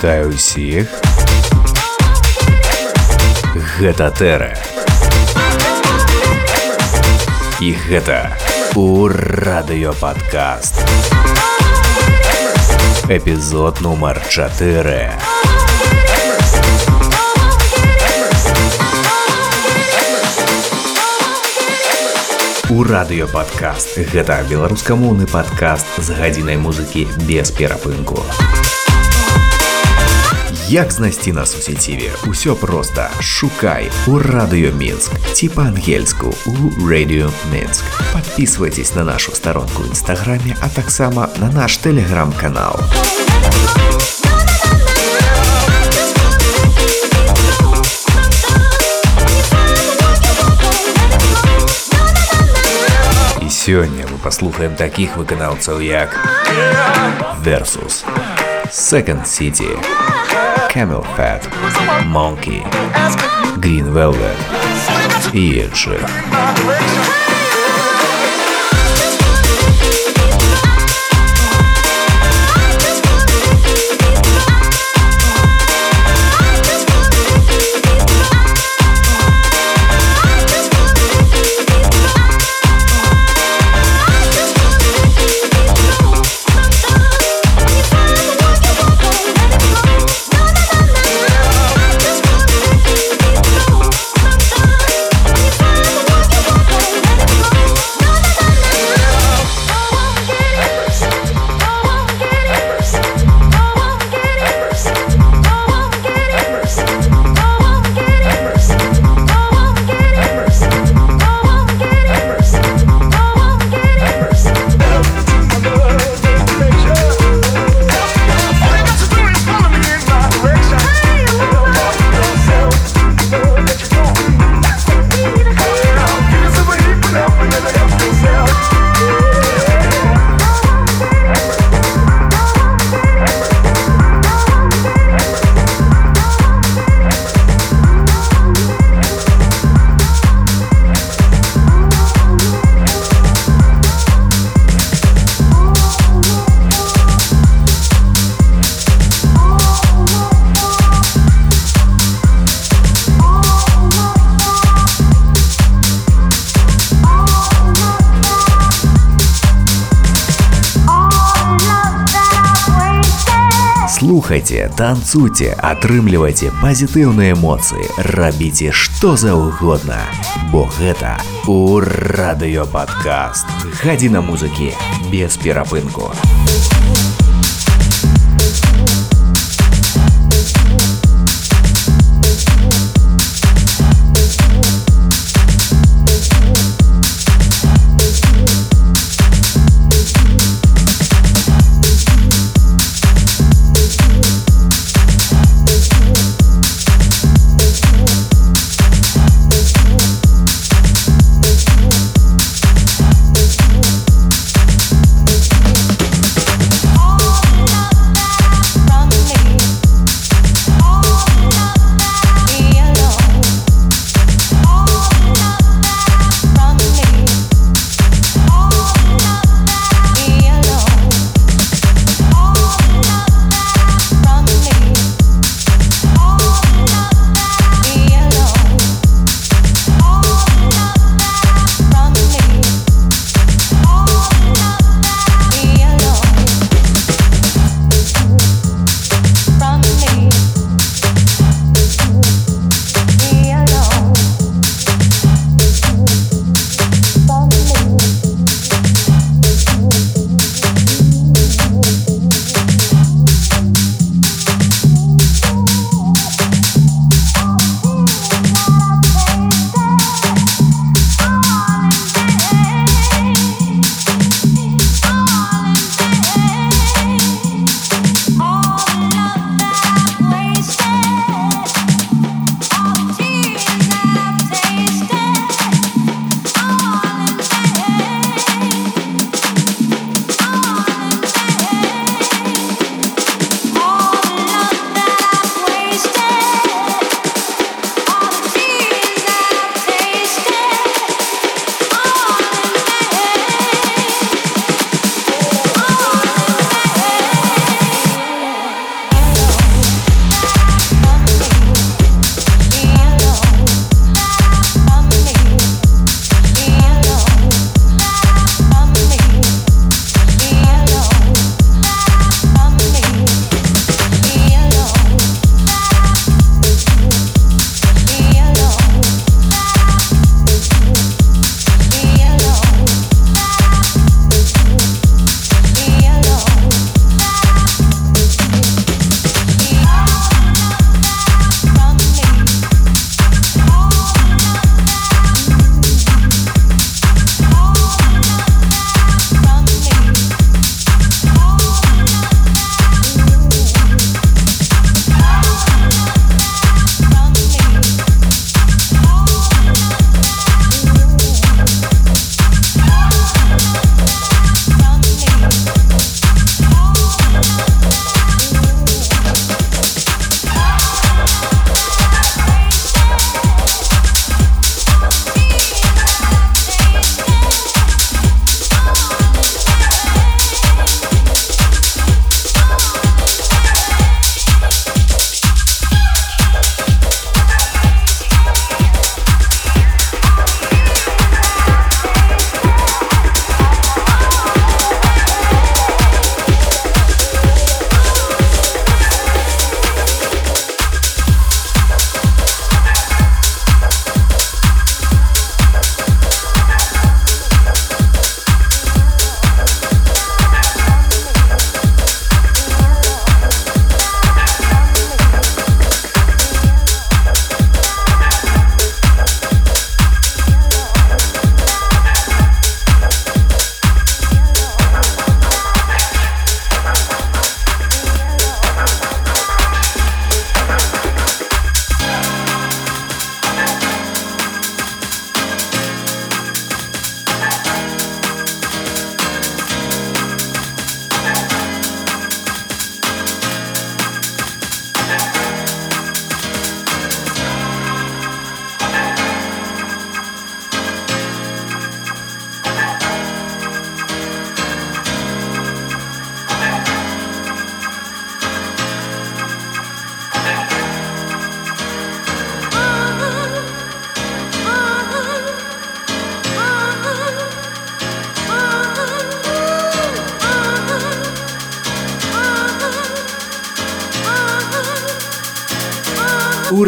Вітаю ўсіх. Гэта Тэра. І гэта у радыёпадкаст. Эпізод нумар 4. У радыёпадкаст. Гэта беларускамоўны падкаст з гадзінай музыкі без перапынку. Як знайсці нас у сеціве? Усё проста. Шукай у радыё Мінск ці па-ангельску у Radio Мінск. Падпісвайцесь на нашу старонку ў нстаграме, а таксама на наш тэлеграм-канал. І сёння мы паслухаем такіх выканаўцаў як Versus, Second City, Camel Fat, Monki, Green Velvet и Слухайце, танцуйце, атрымлівайце пазітыўныя эмоцыі, рабіце што заўгодна. Бо гэта у радыёпадкаст. Гадзіна музыкі без перапынку.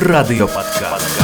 Радиоподкаст.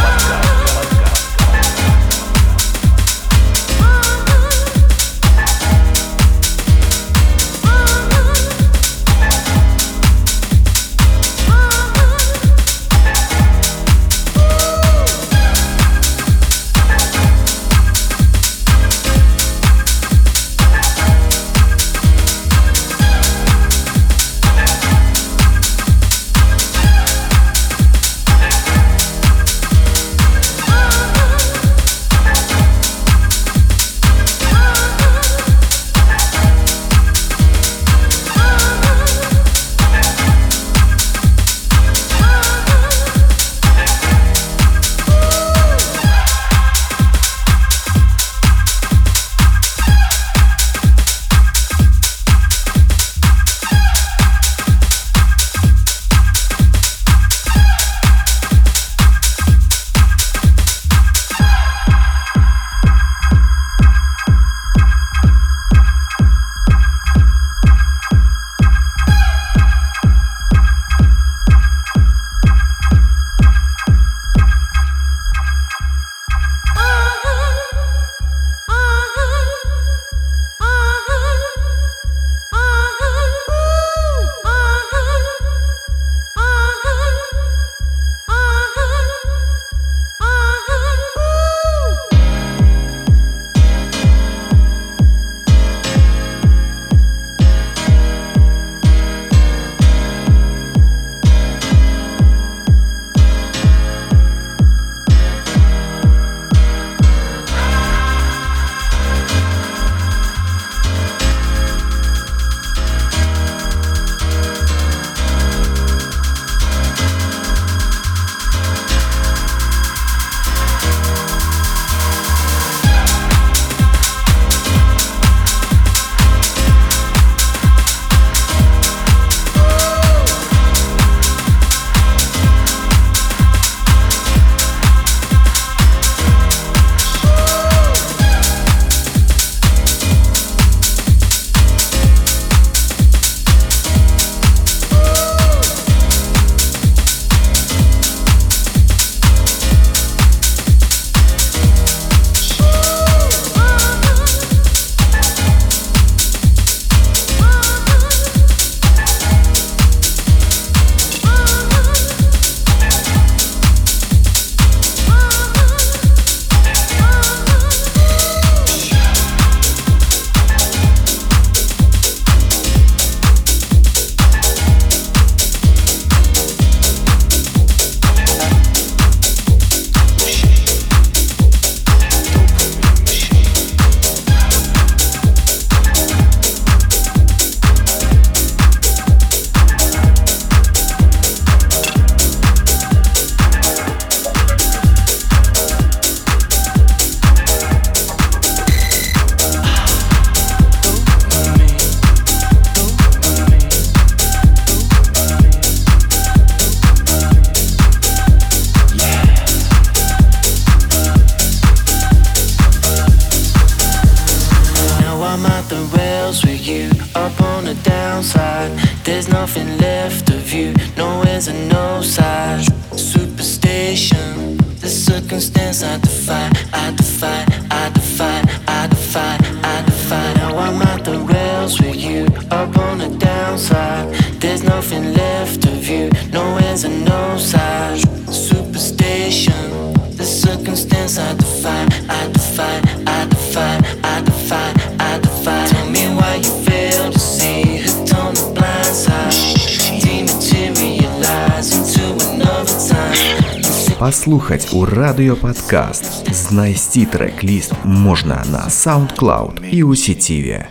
Послухаць у радыёпадкаст. Знайсці трэк-ліст можна на SoundCloud і ў сеціве.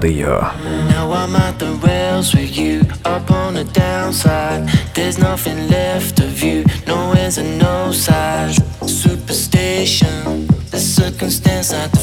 another year. Now I'm at the rails with you, up on the downside. There's nothing left of you, no ends and no sides. Superstition, the circumstance I.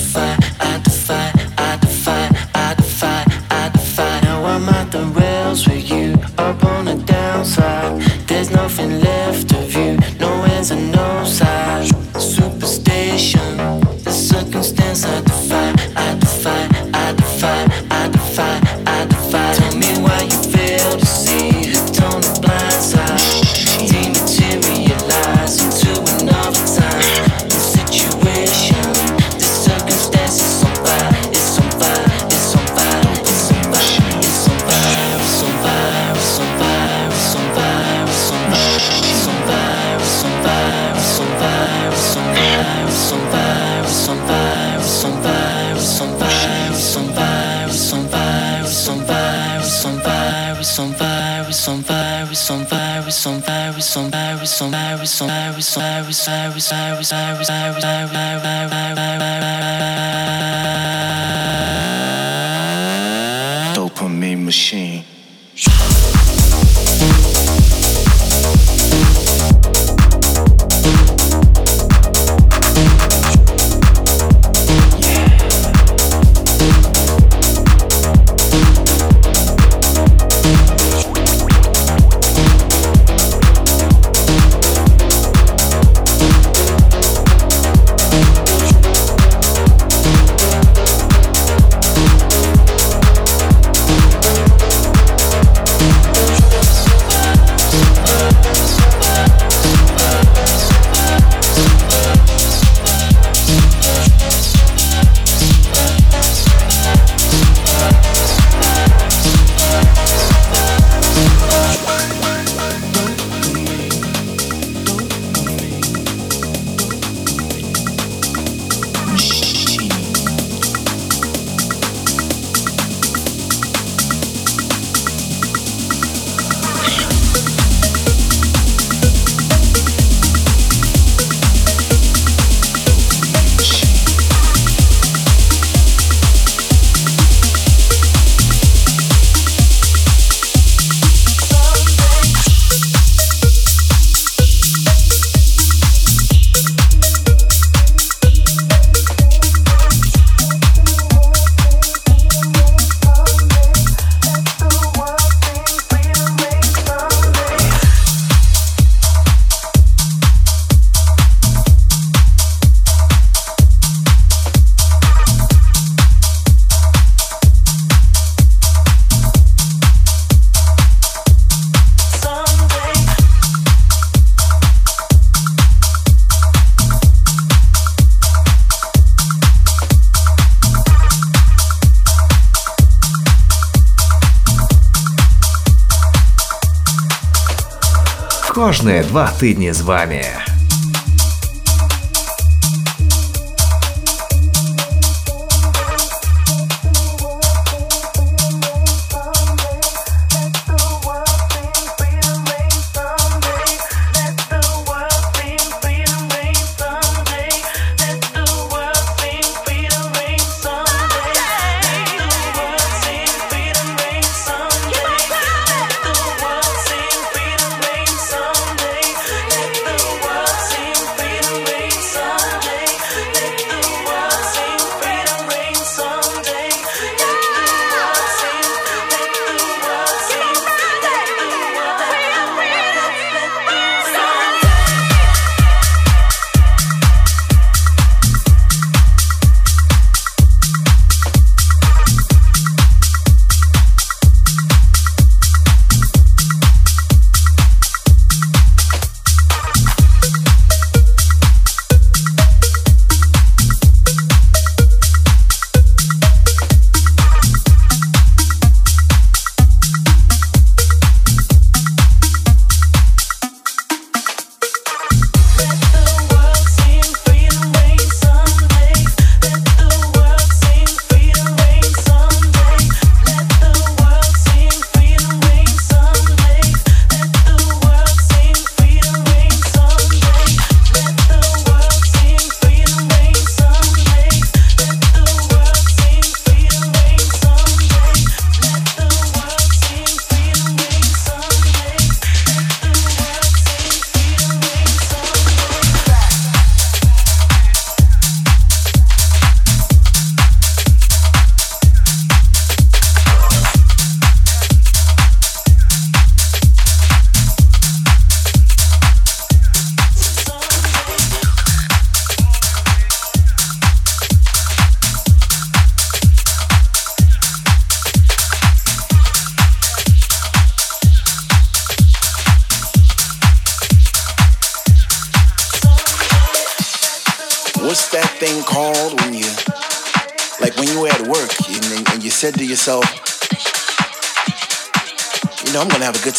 кожныя два тыдні з вами.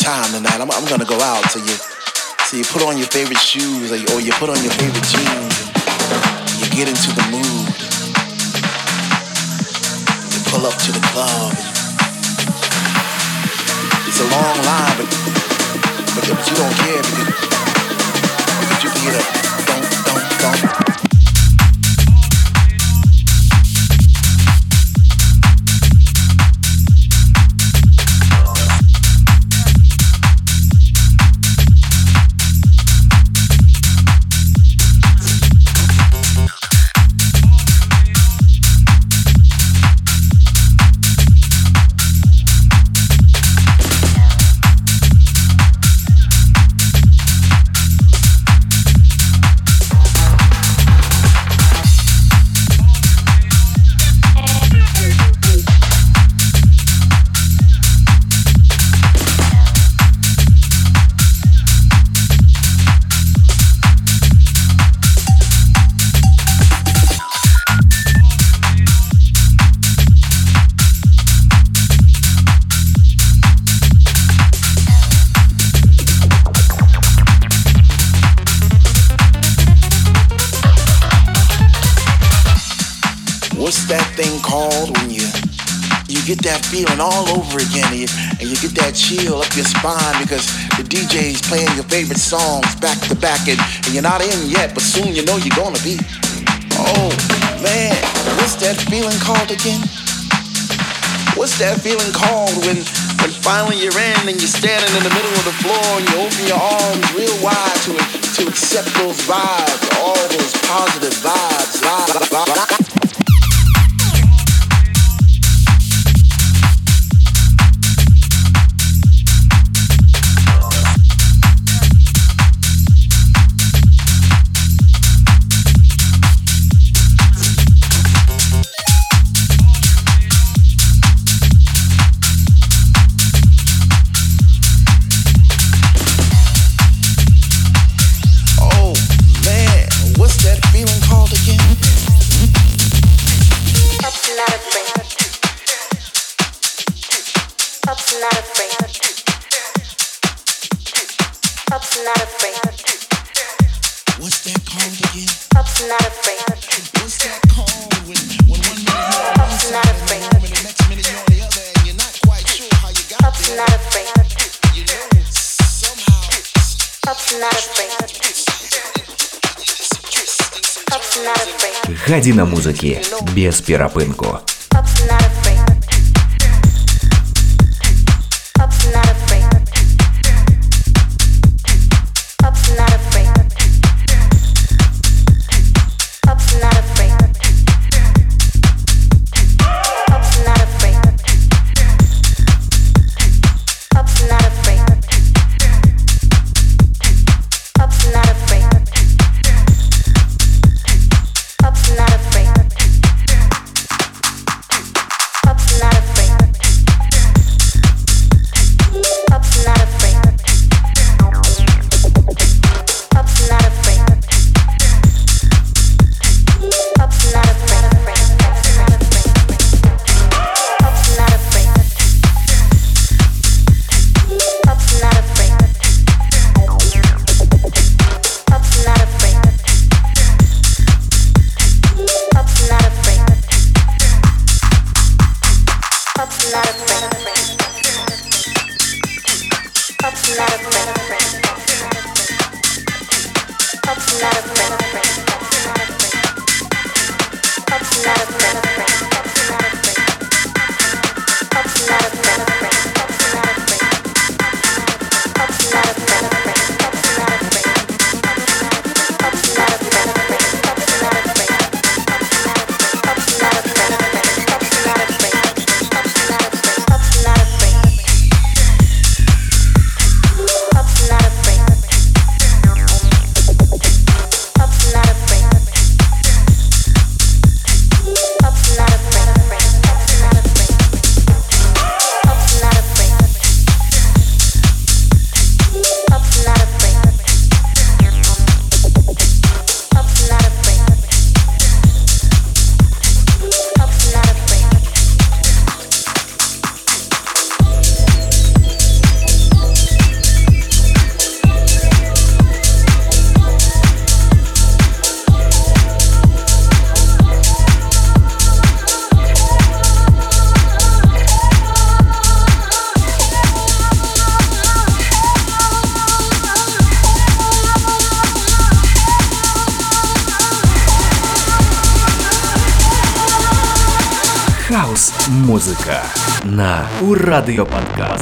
Time tonight. I'm, I'm gonna go out. So you, so you put on your favorite shoes or you, or you put on your favorite jeans you get into the mood. You pull up to the club. It's a long line, but but, you don't care because, because you get a don't don't don't. Feeling all over again and you, get that chill up your spine because the DJ's playing your favorite songs back to back and, and you're not in yet, but soon you know you're gonna be. Oh man, what's that feeling called again? What's that feeling called when when finally you're in and you're standing in the middle of the floor and you open your arms real wide to to accept those vibes, all those positive vibes. vibes, vibes. Гадина музыки без перапынку. Radio Podcast.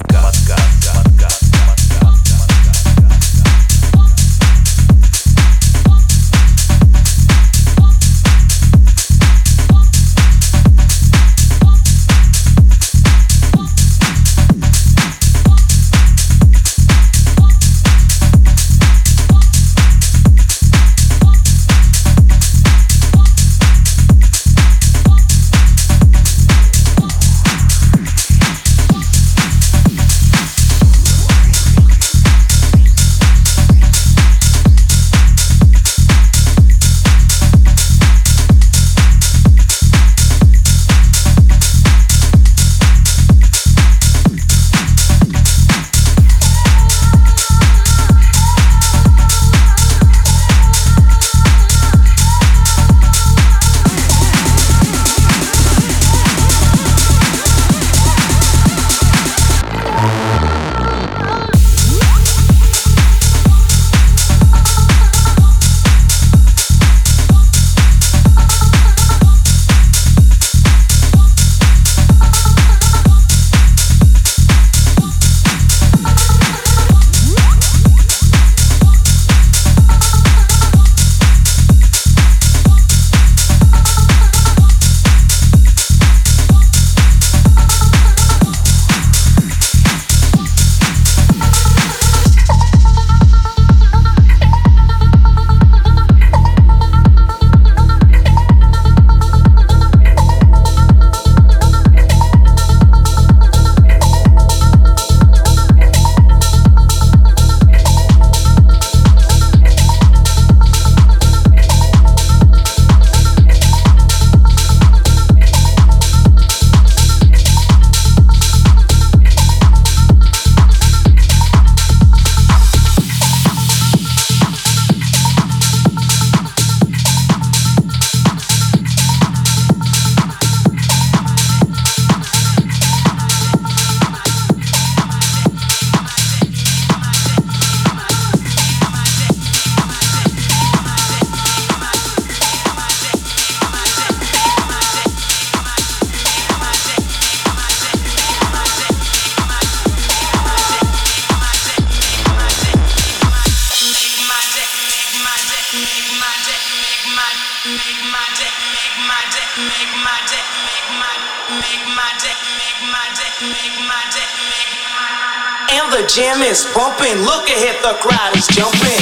jam is pumping. Look ahead, the crowd is jumping.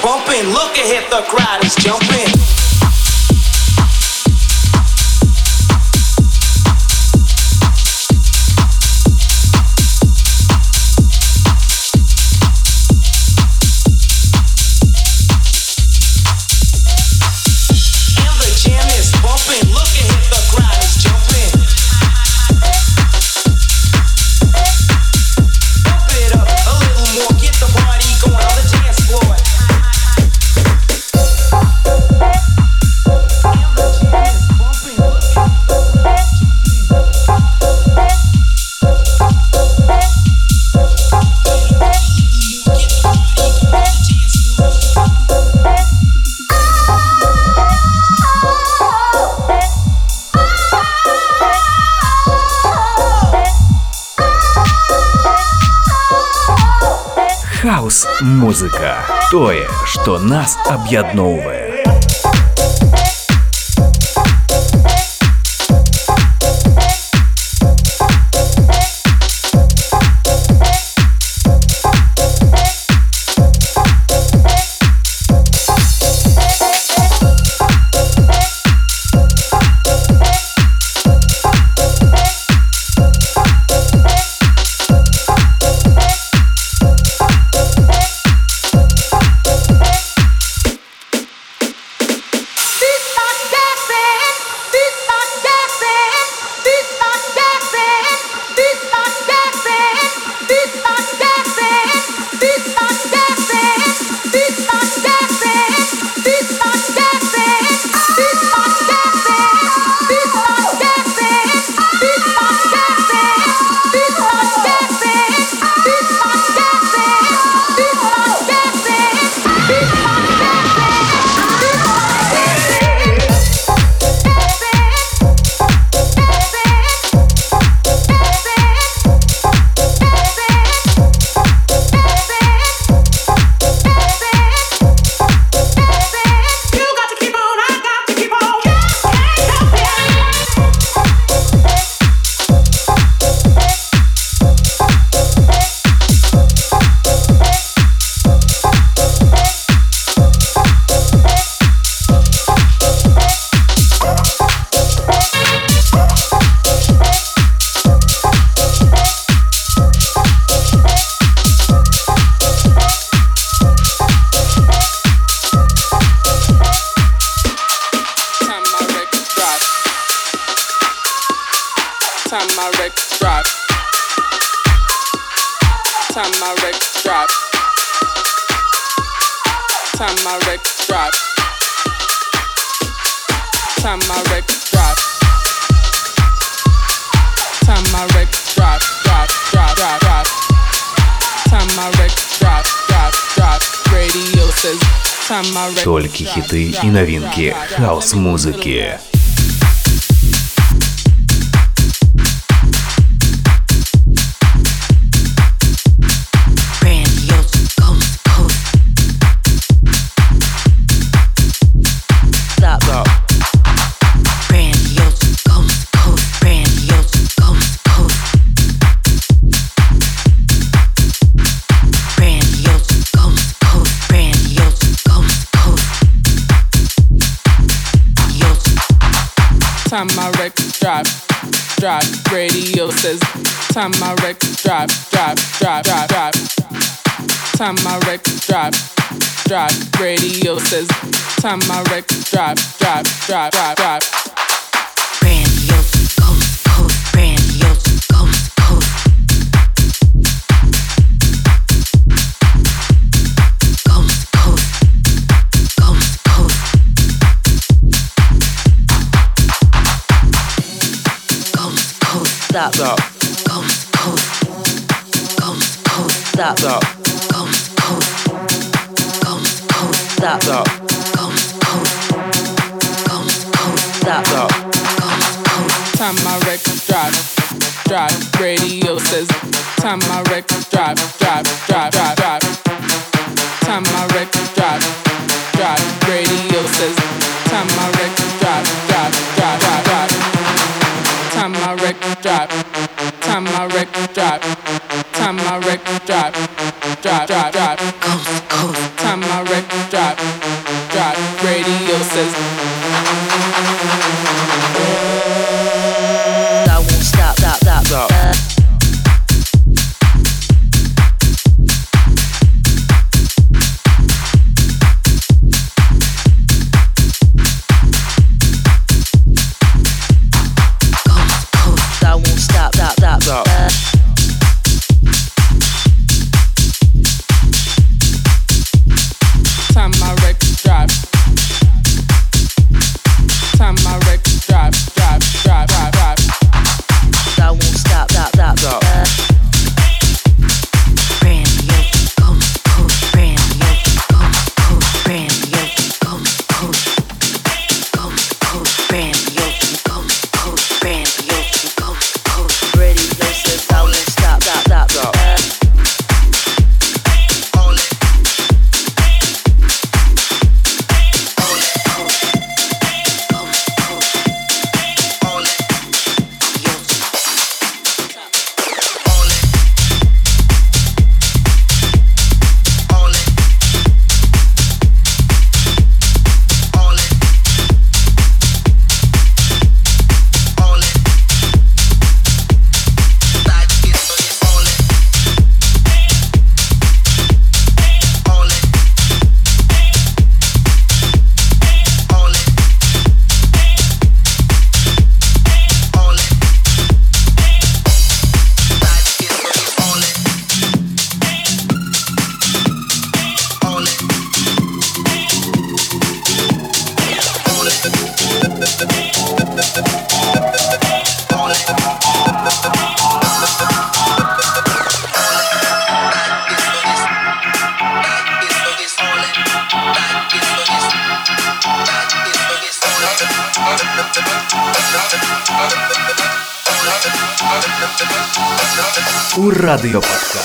Bumping. Look ahead, the crowd is jumping. Тое, што нас аб'ядноўвае. Толькі хіты і навінкі хаос-музыкі. Time my records drop, drop. Radio says, time my records drop, drop, drop, drop, drop. Time my records drop, drop. Radio says, time my records drop, drop, drop, drop, drop. Stop. Stop. Coast, coast. Coast, coast, stop. Stop. Coast, coast. Coast, coast, stop. Stop. Coast, coast. Coast, coast, stop. Stop. Coast, coast. Time my records drop, drop. Radio says, time my records drop, drop, drop, drop, drop.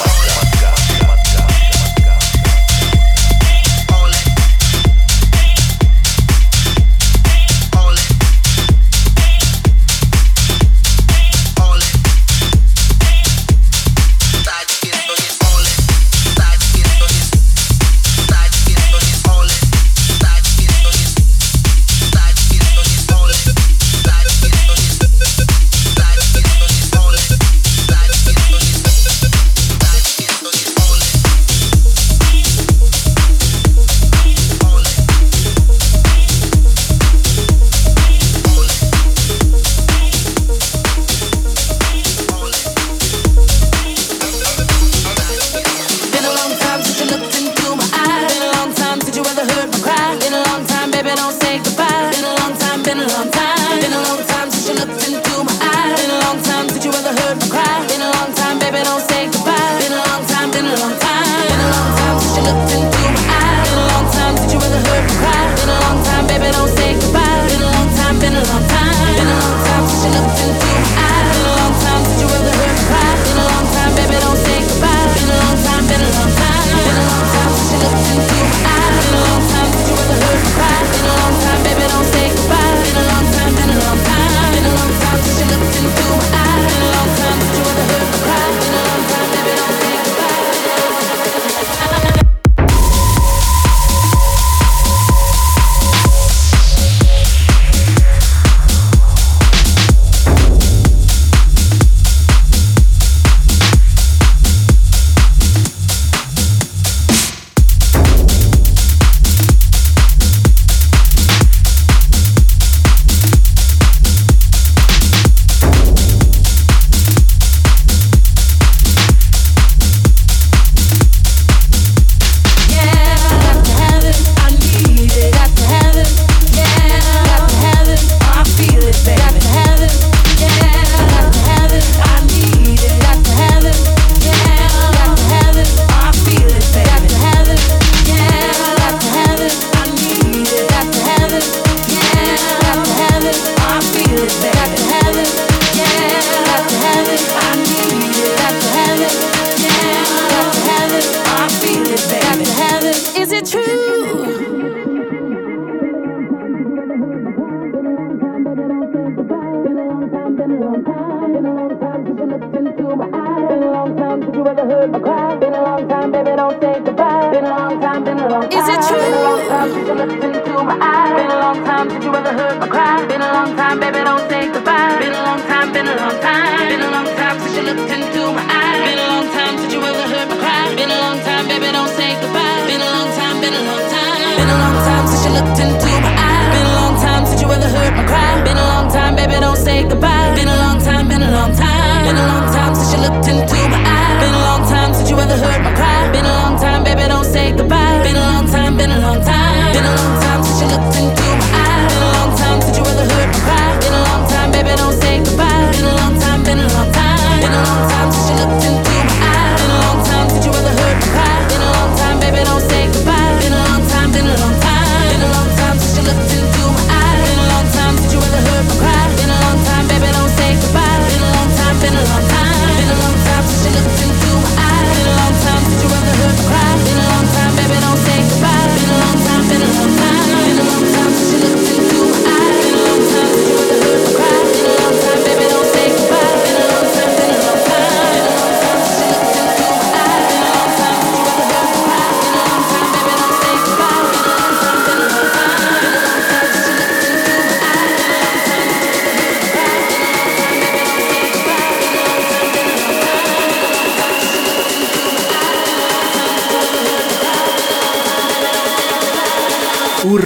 Bye.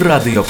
Radio.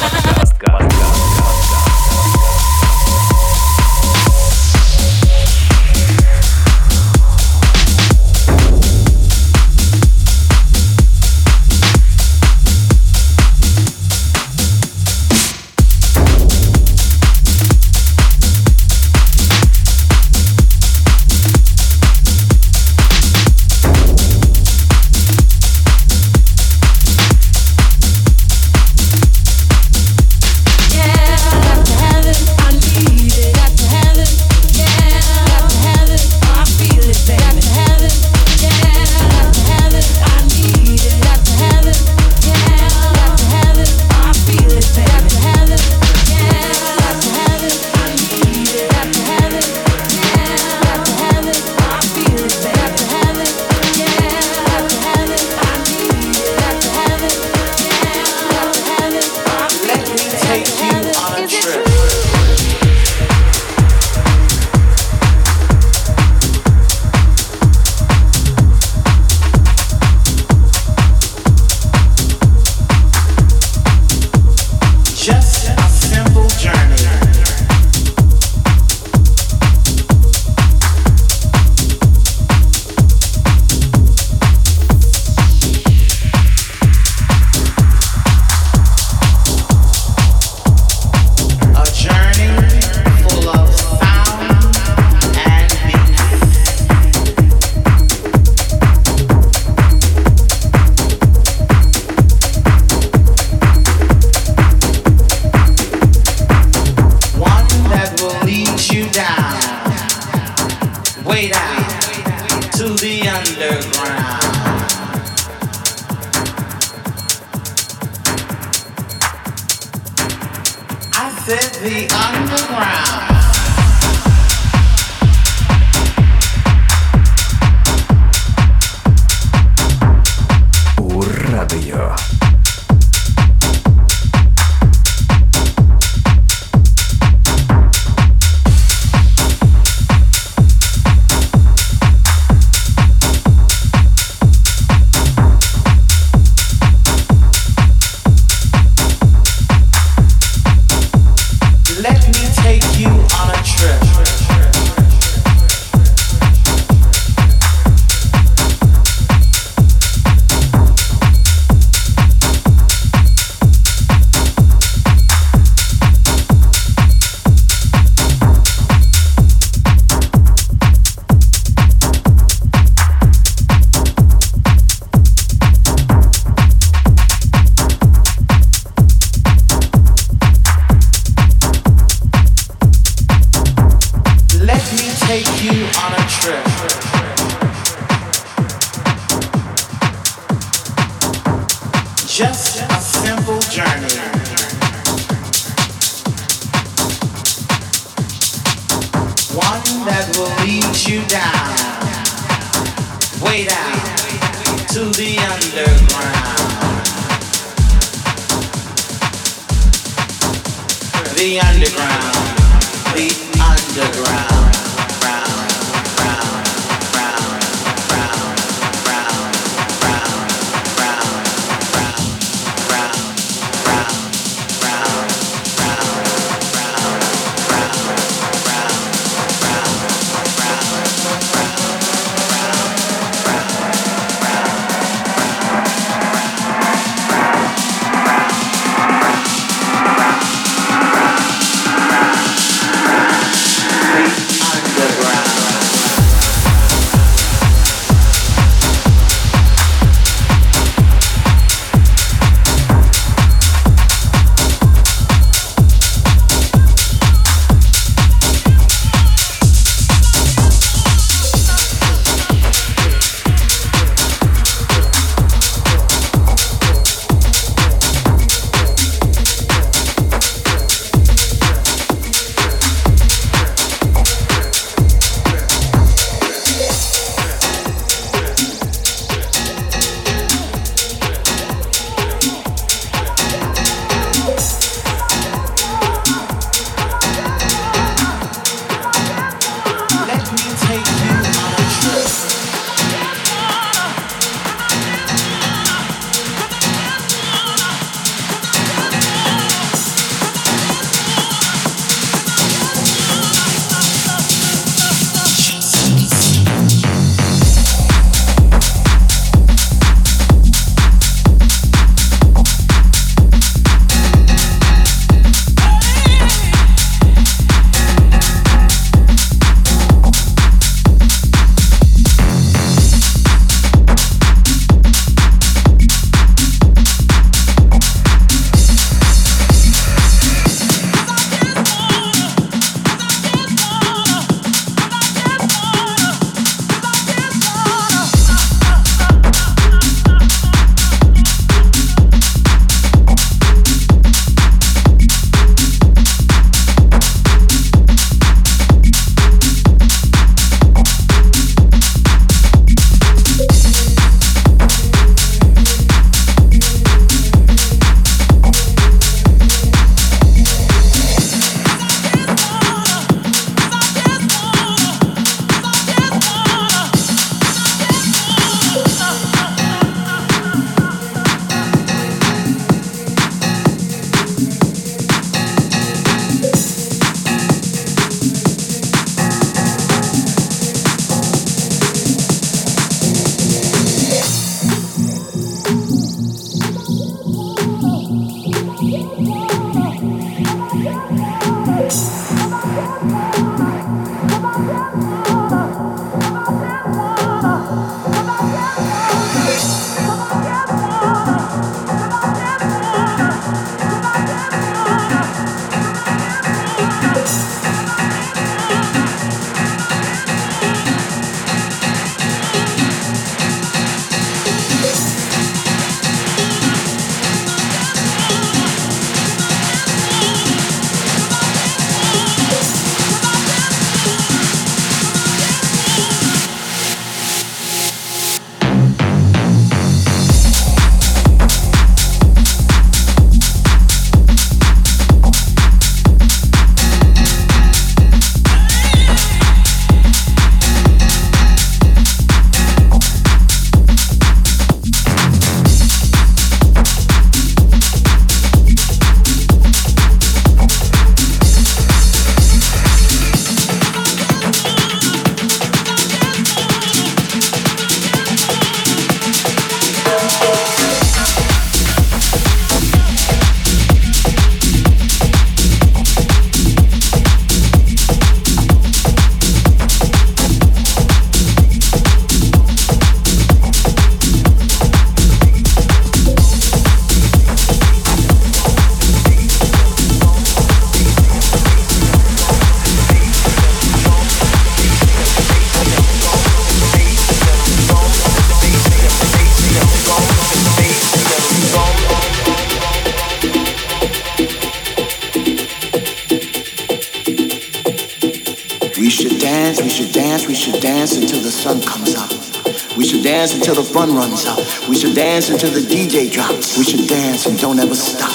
Should dance until the DJ drops. We should dance and don't ever stop.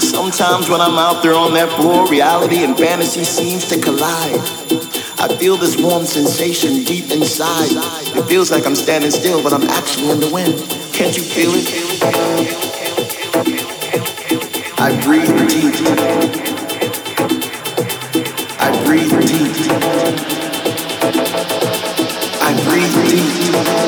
Sometimes when I'm out there on that floor, reality and fantasy seems to collide. I feel this warm sensation deep inside. It feels like I'm standing still, but I'm actually in the wind. Can't you feel it? I breathe deep. I breathe deep. I breathe deep.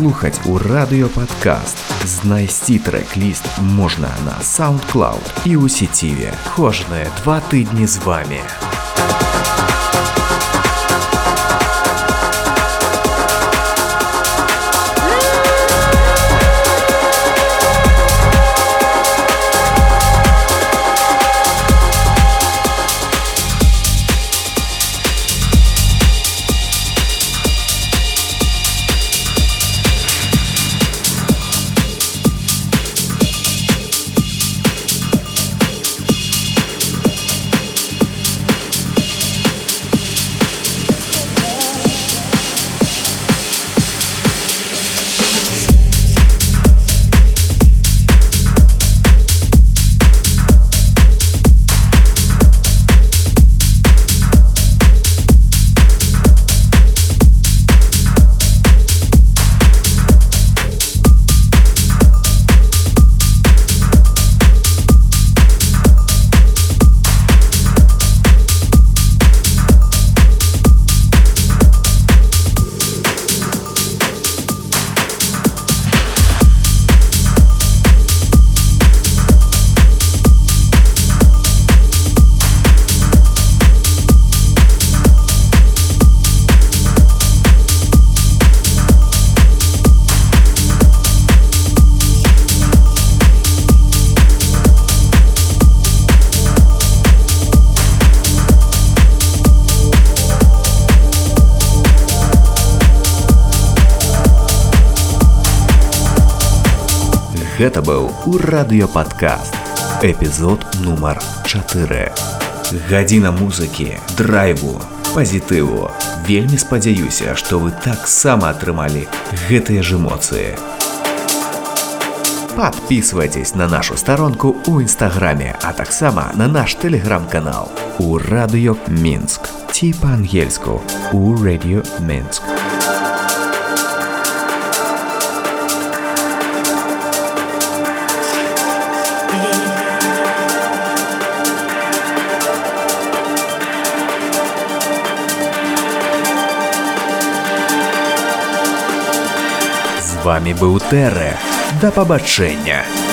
паслухаць у радыёпадкаст. Знайсці трэк-ліст можна на SoundCloud і ў сеціве. Кожныя два тыдні з вами. Гэта быў у радыёпадкаст. Эпізод нумар 4. Гадзіна музыкі, драйву, пазітыву. Вельмі спадзяюся, што вы таксама атрымалі гэтыя ж эмоцыі. Подписывайтесь на нашу сторонку у Инстаграме, а таксама на наш телеграм-канал у Радио Минск. Ці по-ангельску у Radio Минск. Вами быў Тэрэ. Да пабачэння.